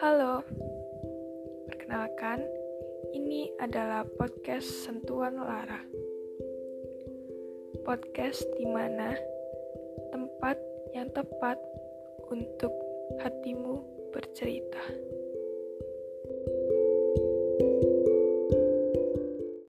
Halo, perkenalkan, ini adalah podcast Sentuhan Lara. Podcast di mana tempat yang tepat untuk hatimu bercerita. thank you